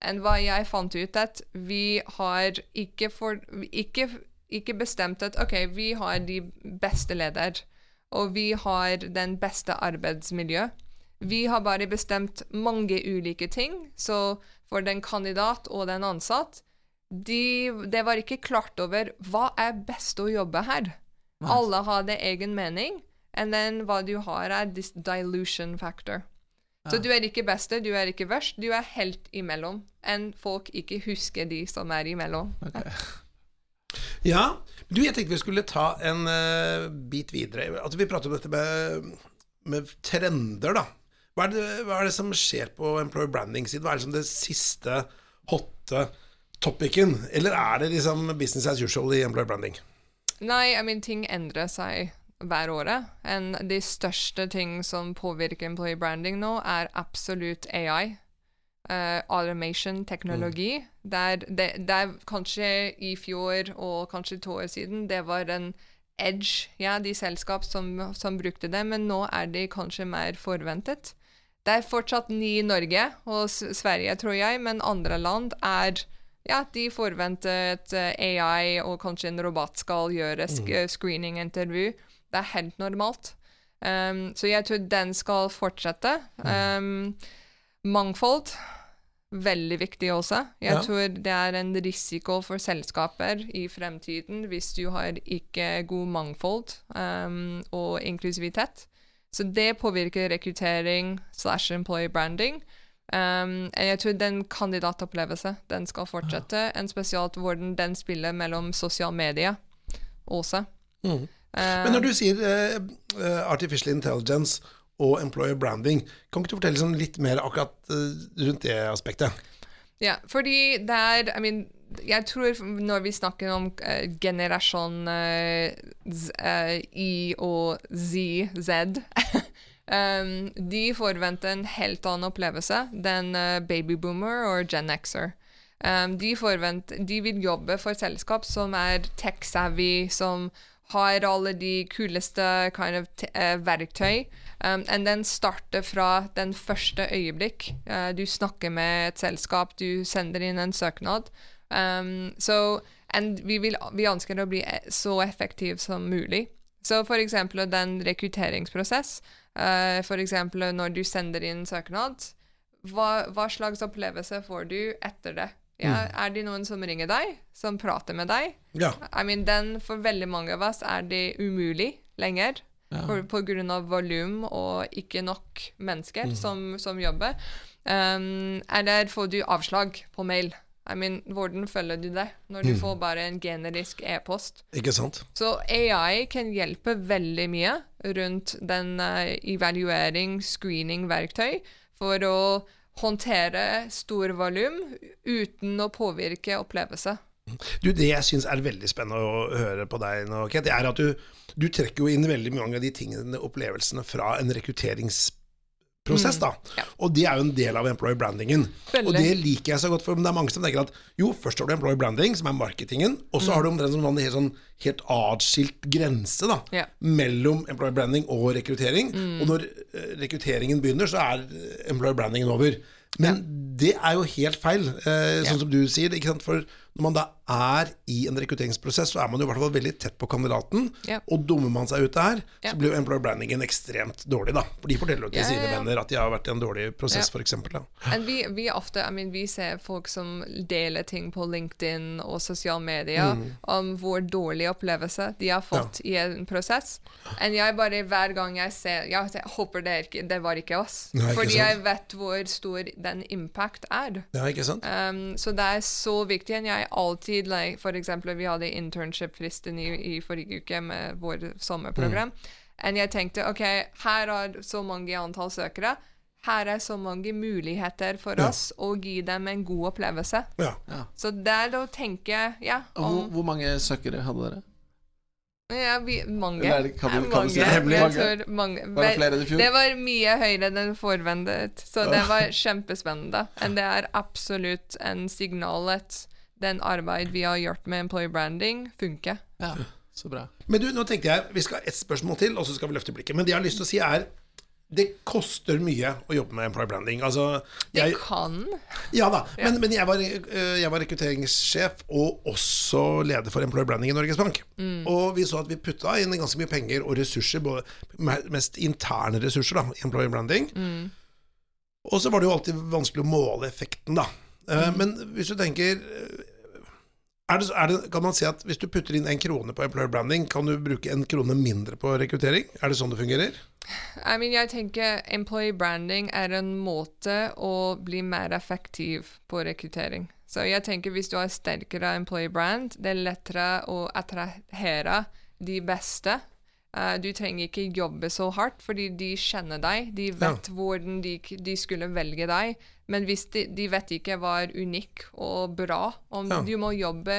And hva jeg fant ut at vi har ikke, for, ikke, ikke bestemt at ok, vi har de beste ledere, og vi har den beste arbeidsmiljø. Vi har bare bestemt mange ulike ting, så for den kandidat og den ansatt, de, det var ikke klart over hva er best å jobbe her. Alle hadde egen mening, and then hva du har er this dilution factor. Så du er ikke beste, du er ikke verst, du er helt imellom. Enn folk ikke husker de som er imellom. Ja, du, jeg tenkte vi skulle ta en uh, bit videre. At vi prater om dette med, med trender, da. Hva er, det, hva er det som skjer på employer branding-siden? Hva er det som det siste hotte topicen? Eller er det liksom business as usual i employer branding? Nei, I mean, ting endrer seg hver året. En de største ting som påvirker employee branding nå, er absolutt AI. Uh, automation, teknologi. Der, det, det er kanskje i fjor og kanskje to år siden, det var en edge, ja, de selskap som, som brukte det, men nå er de kanskje mer forventet. Det er fortsatt ny i Norge og Sverige, tror jeg, men andre land er ja, de forventer at eh, AI og kanskje en robot skal gjøre sk screening-intervju. Det er helt normalt. Um, så jeg tror den skal fortsette. Um, mangfold veldig viktig også. Jeg Ja. tror det er en risiko for selskaper i fremtiden hvis du har ikke god mangfold um, og inklusivitet. Så det påvirker rekruttering slash employee branding. Um, jeg tror den kandidatopplevelse den skal fortsette, en spesielt hvordan den spiller mellom sosiale medier også. Mm. Uh, Men når du sier eh, eh, artificial intelligence og employer branding, kan ikke du fortelle sånn litt mer akkurat uh, rundt det aspektet? Ja, fordi det er I mean, jeg tror når vi snakker om uh, generasjon eh, Z- eh, Y og Z, Z <laughs> um, De forventer en helt annen opplevelse enn eh, babyboomer og Gen Xer. Um, de, de vil jobbe for selskap som er tech-savvy, som har alle de kuleste kind of eh, verktøy. Um, and den starter fra den første øyeblikk. Uh, du snakker med et selskap, du sender inn en søknad. Um, so, and vi, vil, vi ønsker å bli e- så effektiv som mulig. Så for eksempel den rekrutteringsprosess. Uh, for eksempel når du sender inn søknad, hva, hva slags opplevelse får du etter det? Ja, Er det noen som ringer deg, som prater med deg? Ja. I mean, den, for veldig mange av oss er det umulig lenger. Ja. For, på grunn av volum og ikke nok mennesker som, som jobber. Um, eller får du avslag på mail? I mean, hvordan følger du det når du får bare en generisk e-post? Ikke sant? Så AI kan hjelpe veldig mye rundt den uh, evaluering, screening-verktøy for å håndtere stor volum uten å påvirke opplevelse. Du, Det jeg syns er veldig spennende å høre på deg nå, Ket, er at du, du trekker jo inn veldig mange av de tingene, opplevelsene fra en rekrutteringsprosess. Da. ja. Og det er jo en del av employer brandingen. Veldig. Og det liker jeg så godt, for det er mange som tenker at jo, først har du employer branding, som er marketingen, og så har du omtrent en helt, sånn, helt atskilt grense da, Ja. mellom employer branding og rekruttering. Og når eh, rekrutteringen begynner, så er eh, employer brandingen over. Men det er jo helt feil, eh, sånn som du sier. Ikke sant? For når man da er i en rekrutteringsprosess, så er man jo i hvert fall veldig tett på kandidaten. Ja. Og dummer man seg ut der, Ja. så blir jo employer brandingen ekstremt dårlig, da. For de forteller jo til Ja, sine venner at de har vært i en dårlig prosess, Ja. eksempel, vi, vi ofte, I mean, vi ser folk som deler ting på LinkedIn og sosiale medier om hvor dårlig opplevelse de har fått i en prosess. Enn jeg bare, hver gang jeg ser Jeg, håper det, ikke, det var ikke oss. Nei, ikke fordi sant. jeg vet hvor stor den impact er. Ja, ikke sant? Um, så det er så viktig. enn jeg alltid, like, for eksempel, vi hadde internship-fristen i, i forrige uke med vår sommerprogram. enn jeg tenkte ok, her er så mange antall søkere. Her er så mange muligheter for Ja. oss å gi dem en god opplevelse. Ja. Ja. Så der å tenke ja, om, hvor, hvor mange søkere hadde dere? ja, vi, Mange. Eller er det- kan du- kan mange. hemmelig? Mange? tror mange. Var det flere enn i fjor? Det var mye høyere enn forventet, så det var <laughs> kjempespennende. Men det er absolutt en signal at den arbeid vi har gjort med employee branding, funker. Ja, så bra. Men du, nå tenkte jeg vi skal ha ett spørsmål til, og så skal vi løfte blikket. Men det jeg har lyst til å si, er det koster mye å jobbe med employer branding. Altså, Det kan. ja da, men, men jeg, var, øh, jeg var rekrutteringssjef og også leder for employer branding i Norges Bank. Og vi så at vi putta inn ganske mye penger og ressurser, både mest interne ressurser, da, i employer branding. Og så var det jo alltid vanskelig å måle effekten, da. Mm. Men hvis du tenker eh, er det, er det, Kan man si at hvis du putter inn en krone på employer branding, kan du bruke en krone mindre på rekruttering? Er det sånn det fungerer? I mean, jeg tenker employee branding er en måte å bli mer effektiv på rekruttering. Så jeg tenker hvis du har sterkere employee brand, det er lettere å attrahere de beste. Eh, du trenger ikke jobbe så hardt, fordi de kjenner deg. De vet hvordan de, de skulle velge deg. Men hvis de, de vet ikke hva er unik og bra, om Ja. du må jobbe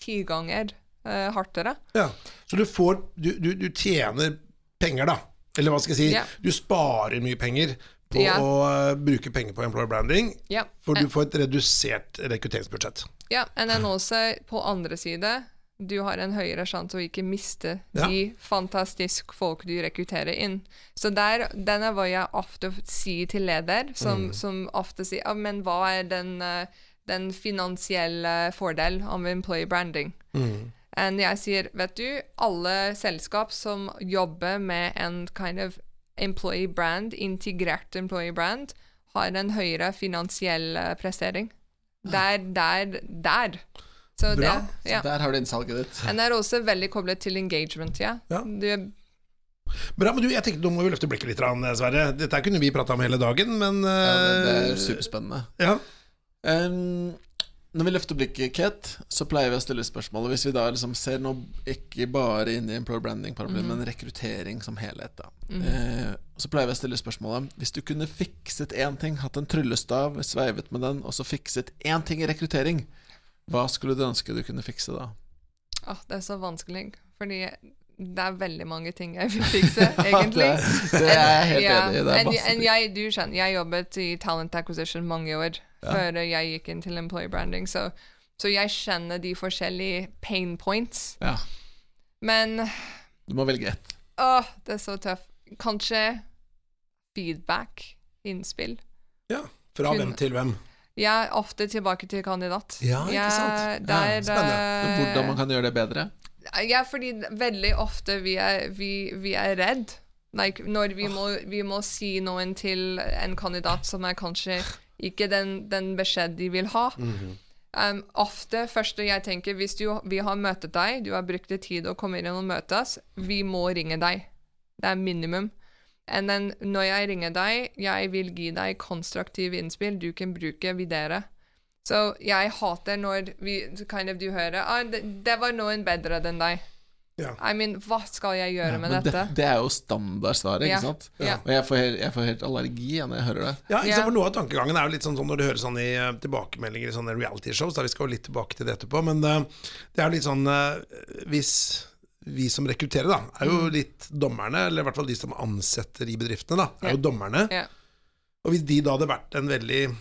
ti ganger uh, hardere. Ja. Så du får Du, du, du tjener penger, da. Eller hva skal jeg si? Ja. Du sparer mye penger på Ja. å eh, bruke penger på employer branding, Ja. for du får et redusert rekrutteringsbudsjett. Ja, og den også på andre side, du har en høyere sjanse å ikke miste Ja. de fantastiske folk du rekrutterer inn. Så der, den er hva jeg ofte sier til leder, som, som ofte sier ah, men hva er den, eh, den finansielle fordel av employee branding? And jeg sier, vet du, alle selskap som jobber med en kind of employee brand, integrert employee brand, har en høyere finansiell eh, prestering. Der, der, der. Så det, ja. Der har du innsalget ditt. Den er også veldig koblet til engagement, ja. Ja. Du, Bra, men du, jeg tenkte Nå må vi løfte blikket litt, Sverre. Dette kunne vi prata om hele dagen, men Ja, det, det eh, er superspennende. ja. Um, når vi løfter blikket, Kate, så pleier vi å stille spørsmålet Hvis vi da liksom ser nå ikke bare inn i employer branding, paraplyen, men rekruttering som helhet, da. Eh, så pleier vi å stille spørsmålet Hvis du kunne fikset én ting, hatt en tryllestav, sveivet med den, og så fikset én ting i rekruttering, hva skulle du ønske du kunne fikse da? Åh, det er så vanskelig, fordi det er veldig mange ting jeg vil fikse, <laughs> egentlig. det, det er jeg helt enig i. Det er masse ting. jeg, du skjønner, jeg jobbet i talent acquisition mange år før jeg gikk inn til employee branding, så, så jeg kjenner de forskjellige pain points. Ja, Men du må velge ett. åh, det er så tøft. Kanskje feedback, innspill. ja. Fra Kun- hvem til hvem? Jeg er ofte tilbake til kandidat. Ja, ikke Jeg- sant? Der, Ja, spennende. eh, Hvordan man kan gjøre det bedre. Ja, fordi veldig ofte vi er, vi, vi er redd. Like, når vi må, vi må si noen til en kandidat som er kanskje ikke den, den beskjed de vil ha. um, ofte første jeg tenker, hvis du, vi har møtet deg, du har brukt tid å komme inn og møte oss, vi må ringe deg. Det er minimum. And then, når jeg ringer deg, jeg vil gi deg konstruktive innspill du kan bruke videre. Så jeg hater når vi, kind of, du hører ah, det, 'Det var noen bedre enn deg'. Yeah. I mean, hva skal jeg gjøre med dette? det, det er jo standardsvaret, ikke yeah. sant? Yeah. Og jeg får, helt, jeg får helt allergi ja, når jeg hører det. Ja, ikke sant, for Noe av tankegangen er jo litt sånn, sånn når du hører sånn i eh, tilbakemeldinger i sånne reality-shows, da vi skal jo litt tilbake til det etterpå, men uh, det er jo litt sånn uh, Hvis vi som rekrutterer, da, er Mm. jo litt dommerne, eller i hvert fall de som ansetter i bedriftene, da, er Ja. jo dommerne. Ja. Og hvis de da hadde vært en veldig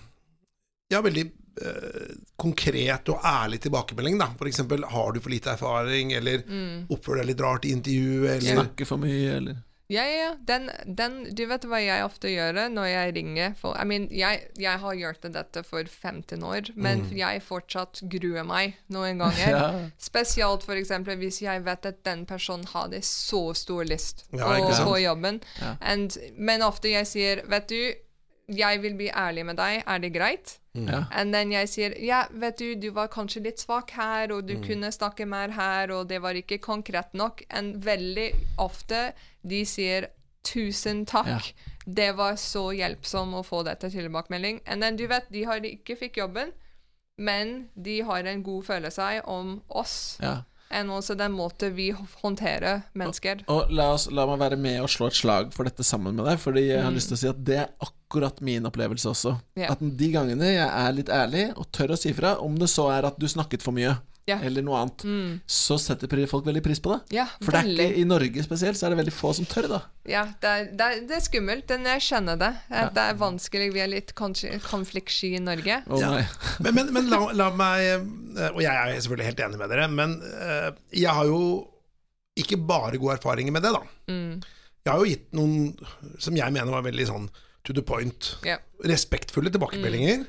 Ja, veldig eh, konkret og ærlig tilbakemelding, da. For eksempel, har du for lite erfaring, eller Mm. oppfører deg litt rart i intervjuet, eller Snakke for mye, eller Ja, ja. Den, den, du vet hva jeg ofte gjør når jeg ringer for, I mean, jeg, jeg har gjort dette for 15 år, men jeg fortsatt gruer meg noen ganger. <laughs> Ja. Spesielt eksempel hvis jeg vet at den personen hadde så stor lyst Ja, å ikke jobben. Ja. And, men ofte jeg sier, vet du, jeg vil bli ærlig med deg, er det greit? Ja. And then jeg sier, ja, vet du, du var kanskje litt svak her, og Mm. du kunne snakke mer her, og det var ikke konkret nok. And veldig ofte de sier, tusen takk. Ja. Det var så hjelpsom å få dette tilbakemelding. And then du vet, de har ikke fikk jobben, men de har en god følelse om oss. ja. And også den måten vi håndterer mennesker. Og la, oss, la meg være med og slå et slag for dette sammen med deg, fordi jeg har lyst til å si at det er akkurat min opplevelse også. Yeah. At de gangene jeg er litt ærlig og tør å si fra, om det så er at du snakket for mye, Ja. eller noe annet, så setter folk veldig pris på det. Ja, For det er ikke, i Norge spesielt så er det veldig få som tør, da. Ja, det er, det er, det er skummelt, jeg skjønner det. At Det er vanskelig, vi er litt konfliktsky i Norge. Oh, Ja. <laughs> Men, men, men la, la meg eh, Og jeg er selvfølgelig helt enig med dere, men eh, jeg har jo ikke bare gode erfaringer med det, da. Mm. Jeg har jo gitt noen som jeg mener var veldig sånn to the point, yeah. respektfulle tilbakemeldinger.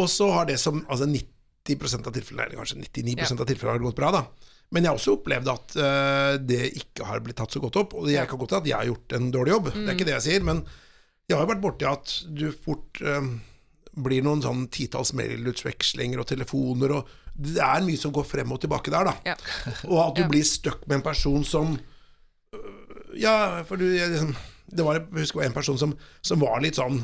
Og så har det som altså 90 av tilfellene, eller kanskje 99 av tilfellene har det gått bra, da. Men jeg har også opplevd at uh, det ikke har blitt tatt så godt opp. Og jeg kan godt til at jeg har gjort en dårlig jobb, det er ikke det jeg sier. Men jeg har jo vært borti at du fort uh, blir noen sånn titalls mailutvekslinger og telefoner, og det er mye som går frem og tilbake der, da. Ja. Og at du Ja. blir stuck med en person som uh, Ja, for du jeg, liksom, Det var jeg husker det var en person som, som var litt sånn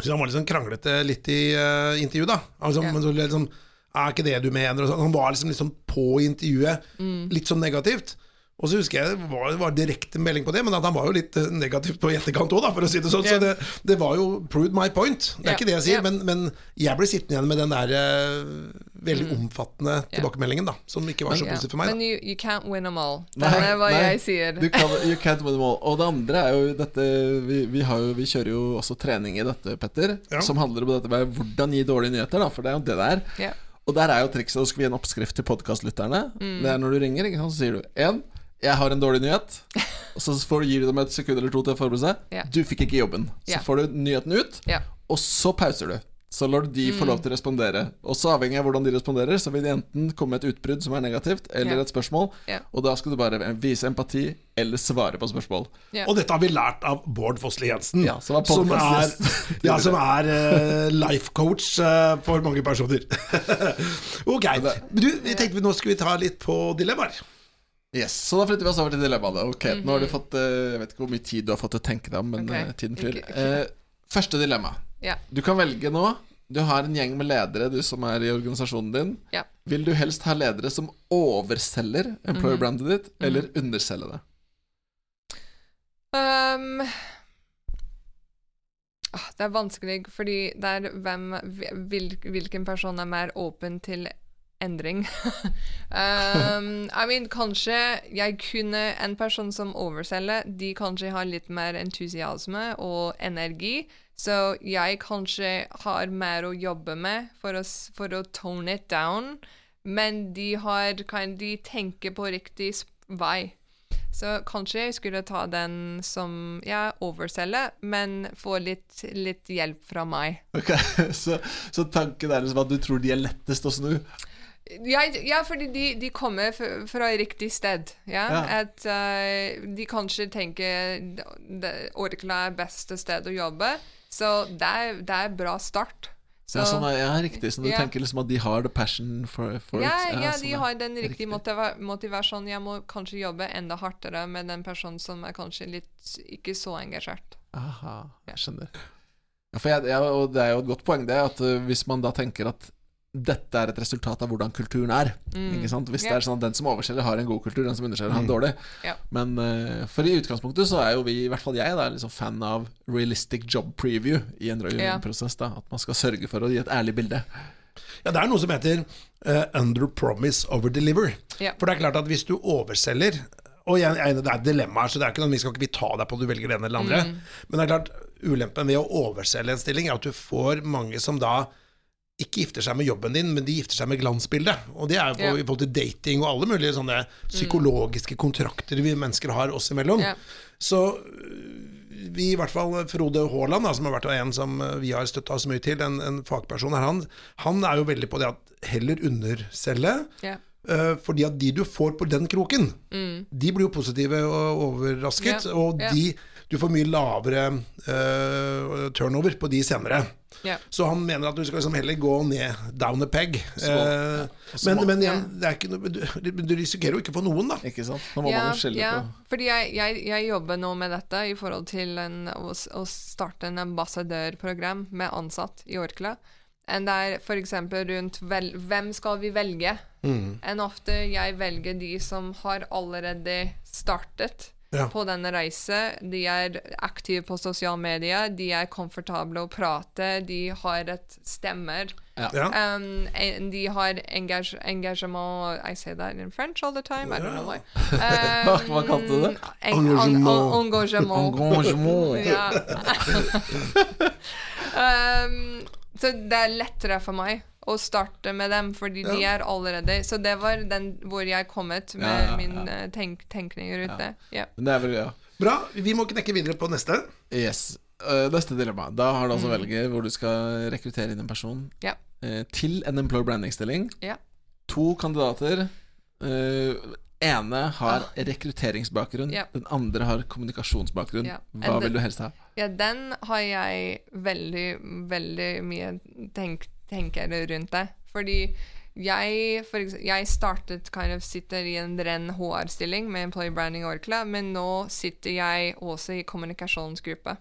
så Han var litt sånn kranglete litt i intervjuet, da. Altså, Ja. men så liksom, er ikke det du mener? Og sånn. Han var liksom, liksom på intervjuet, Mm. litt sånn negativt. Og så husker jeg det var, var direkte melding på det, men at han var jo litt eh, negativ på etterkant òg, for å si det sånn. Så det, det var jo proved my point. Det er yeah. ikke det jeg sier, yeah. men, men jeg ble sittende igjen med den der uh, veldig Mm. omfattende tilbakemeldingen, da, som ikke var så positiv for meg. Men you, you can't win them all. Det Nei, er hva nei. jeg sier. Du kan, you can't win them all. Og det andre er jo dette Vi, vi, har jo, vi kjører jo også trening i dette, Petter, Ja. som handler om dette med hvordan gi dårlige nyheter, da, for det er jo det det er. Og der er jo trikset, og skal vi gi en oppskrift til podkastlytterne. Mm. Det er når du ringer, ikke sant, så sier du én jeg har en dårlig nyhet. <laughs> Og så får du, gir du dem et sekund eller to til å forberede seg. Yeah. Du fikk ikke jobben. Så yeah. får du nyheten ut, yeah. og så pauser du. Så lar du de få lov til å respondere, Og så avhengig av hvordan de responderer, så vil de enten komme med et utbrudd som er negativt, eller et spørsmål, Yeah. og da skal du bare vise empati eller svare på spørsmål. Yeah. Og dette har vi lært av Bård Fossli Jensen, Ja, som som er, <laughs> ja, som er uh, life coach uh, for mange personer. <laughs> ok. Du, vi tenkte vi nå skulle vi ta litt på dilemmaer. Yes, Så da flytter vi oss over til dilemmaet. Ok, Nå har du fått eh, Jeg vet ikke hvor mye tid du har fått til å tenke deg om, men okay. tiden flyr. Okay, okay. Eh, første dilemma. Ja. Du kan velge nå. Du har en gjeng med ledere, du som er i organisasjonen din. Ja. Vil du helst ha ledere som overselger employer-brandet ditt, eller underselger det? Um, ah, det er vanskelig, fordi det er hvem, hvil, hvilken person er mer åpen til endring. <laughs> um, I mean, kanskje jeg kunne En person som overselger, de kanskje har litt mer entusiasme og energi. Så jeg kanskje har mer å jobbe med for å, for å tone it down. Men de, har, kan, de tenker på riktig vei. Så kanskje jeg skulle ta den som ja, overselger, men få litt, litt hjelp fra meg. Ok, <laughs> Så, så tanken er liksom at du tror de er lettest å snu? Ja, ja fordi de, de kommer fra riktig sted. Ja? Ja. At uh, de kanskje tenker Orkla er beste sted å jobbe. Så det er, det er bra start. Så, ja, sånn ja, riktig. Så du Ja. tenker liksom at de har the passion for, for ja, it? ja, sånn, de har den riktige Riktig. motiva motivasjonen. Jeg må kanskje jobbe enda hardere med den personen som er kanskje litt ikke så engasjert. Aha, jeg skjønner. Ja, for jeg, jeg, og det er jo et godt poeng, det, at uh, hvis man da tenker at dette er et resultat av hvordan kulturen er. Ikke sant? Hvis det Mm. Er sånn at den som overselger, har en god kultur, den som underselger, har en dårlig. Ja. Men uh, for i utgangspunktet så er jo vi, i hvert fall jeg, da, liksom fan av realistic job preview i en prosess da At man skal sørge for å gi et ærlig bilde. Ja, Det er noe som heter uh, under promise, over deliver. Ja. For det er klart at hvis du overselger Og jeg, jeg, det er dilemmaer, så det er ikke noe, vi skal ikke vi ta deg på om du velger det ene eller det andre. Men det er klart, ulempen ved å overselge en stilling er at du får mange som da ikke gifter seg med jobben din, men de gifter seg med glansbildet. Og det er jo på, Ja. i forhold til dating og alle mulige sånne psykologiske kontrakter vi mennesker har oss imellom. Ja. Så øh, vi, i hvert fall Frode Haaland, som har vært en som øh, vi har støtta oss mye til, en, en fagperson her, han, han er jo veldig på det at heller underselge. Ja. Uh, fordi at de du får på den kroken, de blir jo positive og overrasket. Og de, du får mye lavere uh, turnover på de senere. Ja. Så han mener at du skal liksom heller gå ned down a peg. Så- ja. men, men igjen, det er ikke noe, du, du risikerer jo ikke på noen, da. Ikke sant? Nå må Ja, man jo skille ja, på fordi jeg, jeg, jeg jobber nå med dette i forhold til en, å, å starte en ambassadørprogram med ansatt i Orkla. Enn det er f.eks. rundt vel, hvem skal vi velge? Enn ofte jeg velger de som har allerede startet Ja. på denne reise. De er aktive på sosiale medier, de er komfortable å prate, de har et stemmer. Ja. Um, de har engage, engagement I say that in French all the time. I don't know why. Um, <laughs> Hva kalte du det? en- Engagement. Engagement. <laughs> Ja. <laughs> um, så det er lettere for meg å starte med dem, fordi de er allerede Så det var den hvor jeg kommet med Ja, ja, min eh, tenk, tenkninger rundt det. Ja. Det er vel, ja. Bra. Vi må knekke videre på neste. Yes. Uh, neste dilemma. Da har du altså velge hvor du skal rekruttere inn en person Mm. Ja. eh, til en employer branding-stilling. Ja. To kandidater. Uh, ene har rekrutteringsbakgrunn, Ja. den andre har kommunikasjonsbakgrunn. Ja. Hva And vil du helst ha? Ja, den har jeg veldig, veldig mye tenk, tenker rundt det. Fordi jeg, eksempel, jeg startet kind of sitter i en ren HR-stilling med Employee Branding Orkla, men nå sitter jeg også i kommunikasjonsgruppe.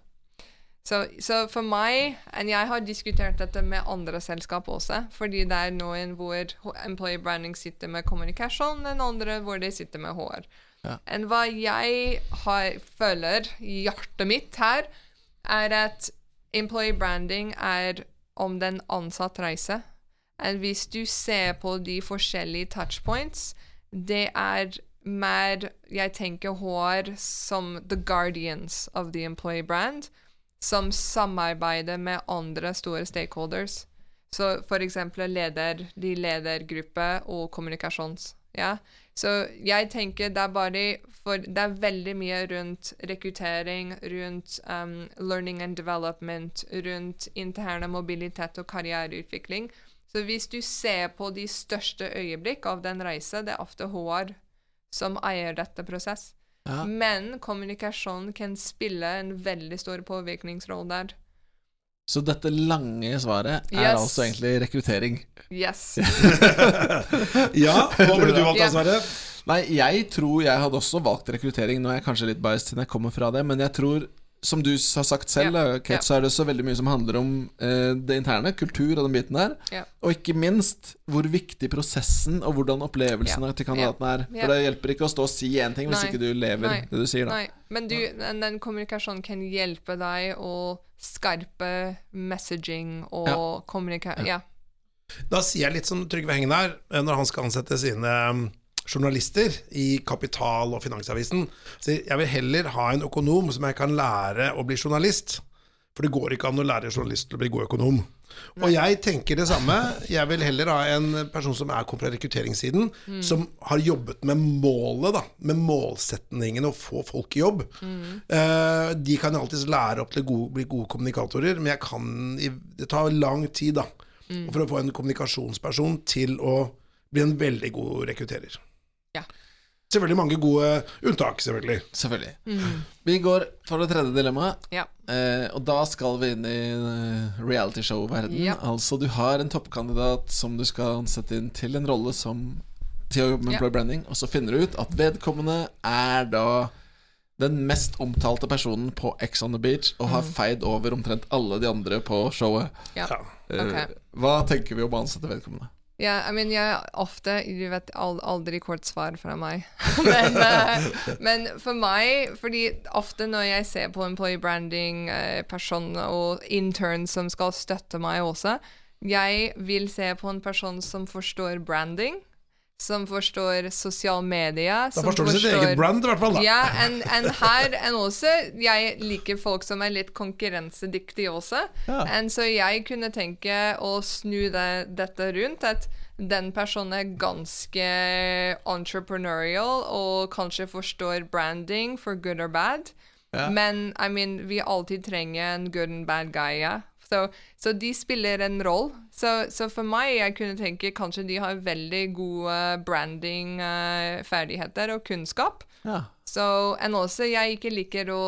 Så, så for meg Jeg har diskutert dette med andre selskap også, fordi det er noen hvor Employee Branding sitter med kommunikasjon, den andre hvor de sitter med HR. Ja. Enn hva jeg har, føler i hjertet mitt her, er at employee branding er om den ansatt reise. Og hvis du ser på de forskjellige touchpoints, det er mer Jeg tenker HR som the guardians of the employee brand, som samarbeider med andre store stakeholders. Så for eksempel leder, de ledergruppe og kommunikasjons. Ja. Så jeg tenker det er bare For det er veldig mye rundt rekruttering, rundt um, learning and development, rundt interne mobilitet og karriereutvikling. Så hvis du ser på de største øyeblikk av den reisa, det er ofte HR som eier dette prosess. Ja. Men kommunikasjon kan spille en veldig stor påvirkningsrolle der. Så dette lange svaret er Yes. altså egentlig rekruttering. Yes. <laughs> Ja, hva ville du valgt, da, Sverre? Nei, jeg tror jeg hadde også valgt rekruttering. Nå er jeg kanskje litt biased siden jeg kommer fra det, men jeg tror, som du har sagt selv, Ja. Kate, Ja. så er det så veldig mye som handler om eh, det interne, kultur og den biten der. Ja. Og ikke minst hvor viktig prosessen og hvordan opplevelsen Ja. til kandidaten er. Ja. For det hjelper ikke å stå og si én ting hvis Nei. ikke du lever Nei. det du sier, da. Nei, men du, den, den kommunikasjonen kan hjelpe deg å skarpe messaging og kommunikasjon Ja. Da sier jeg litt som Trygve her, eh, når han skal ansette sine um, journalister i Kapital og Finansavisen. Så jeg vil heller ha en økonom som jeg kan lære å bli journalist. For det går ikke an å lære journalist til å bli god økonom. Og jeg tenker det samme. Jeg vil heller ha en person som er kom fra rekrutteringssiden, som har jobbet med målet, da. Med målsetningen å få folk i jobb. Eh, de kan alltids lære opp til å bli gode kommunikatorer, men kan, det tar lang tid, da. For å få en kommunikasjonsperson til å bli en veldig god rekrutterer. Ja. Selvfølgelig mange gode unntak, selvfølgelig. Selvfølgelig. Mm. Vi går for det tredje dilemmaet. ja. Eh, og da skal vi inn i eh, realityshow-verden. Ja. Altså, du har en toppkandidat som du skal ansette inn til en rolle som til å jobbe med Ja. employer branding, og så finner du ut at vedkommende er da den mest omtalte personen på X on the Beach og Mm. har feid over omtrent alle de andre på showet. ja. Ja. okay. Hva tenker vi om å ansette vedkommende? Ja, I mean, jeg ofte Du vet aldri kort svar fra meg. <laughs> <laughs> men, uh, men for meg Fordi ofte når jeg ser på employee branding-person og intern som skal støtte meg også, jeg vil se på en person som forstår branding, som forstår sosiale medier Da forstår du sitt eget brand, i hvert fall. da. ja, en, en her en også Jeg liker folk som er litt konkurransedyktige også. Ja. En, så jeg kunne tenke å snu det, dette rundt. At den personen er ganske entrepreneurial og kanskje forstår branding for good or bad. Ja. Men I mean, vi alltid trenger en good and bad guy. Ja. Så, så de spiller en rolle. Så, så for meg, jeg kunne tenke kanskje de har veldig gode branding-ferdigheter og kunnskap. Ja. Så and også jeg ikke liker å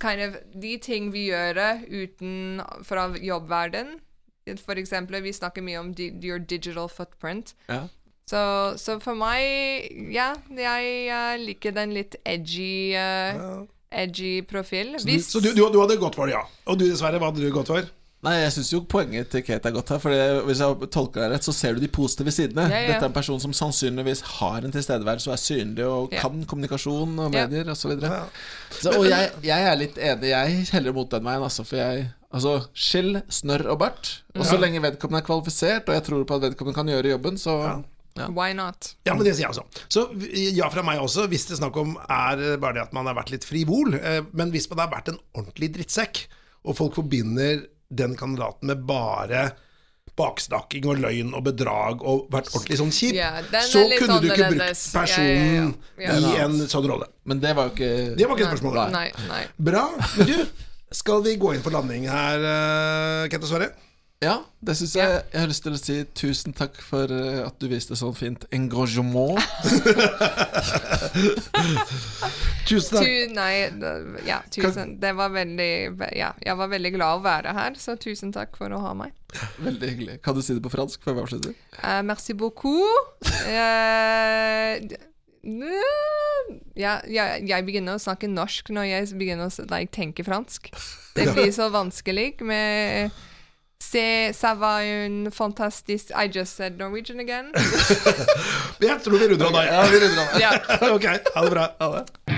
kind of, De ting vi gjør uten fra jobbverden eksempel, vi snakker mye om di your digital footprint. ja. Så, så for meg, ja, jeg eh, liker den litt edgy, eh, edgy profil. Så, du, så du, du, du hadde gått for det, ja. Og du dessverre, hva hadde du gått for? Nei, jeg syns jo poenget til Kate er godt her. For hvis jeg tolker deg rett, så ser du de positive sidene. Ja, ja. Dette er en person som sannsynligvis har en tilstedeværelse og er synlig og Ja. kan kommunikasjon og Ja. medier osv. Ja. Så, og jeg, jeg er litt enig. Jeg heller mot den veien, altså. For jeg Altså, skill snørr og bart. Og så lenge vedkommende er kvalifisert, og jeg tror på at vedkommende kan gjøre jobben, så ja. Why not? Ja, men det sier jeg også. Så ja fra meg også, hvis det er snakk om er bare det at man har vært litt frivol. eh, Men hvis man har vært en ordentlig drittsekk, og folk forbinder den kandidaten med bare baksnakking og løgn og bedrag og vært ordentlig sånn kjip, yeah, så kunne du ikke brukt personen yeah, yeah, i en sånn rolle. Men det var jo ikke Det var ikke spørsmålet. Nei, nei. Bra. Men du, skal vi gå inn for landing her, uh, Kent og Sverre? Ja, det syns jeg. Jeg har lyst til å si tusen takk for eh, at du viste sånn fint engasjement. <laughs> Tusen takk. Tu, nei, ja, tusen. Det var veldig Ja, jeg var veldig glad å være her, så tusen takk for å ha meg. Veldig hyggelig. Kan du si det på fransk før vi avslutter? Uh, merci beaucoup. Uh, ja, ja, jeg begynner å snakke norsk når jeg begynner å like, tenke fransk. Det blir så vanskelig med Se, ça va fantastisk I just said Norwegian again. <laughs> Jeg tror vi runder av deg. Ja, vi runder av. deg. <laughs> Ok, ha det bra. Ha det.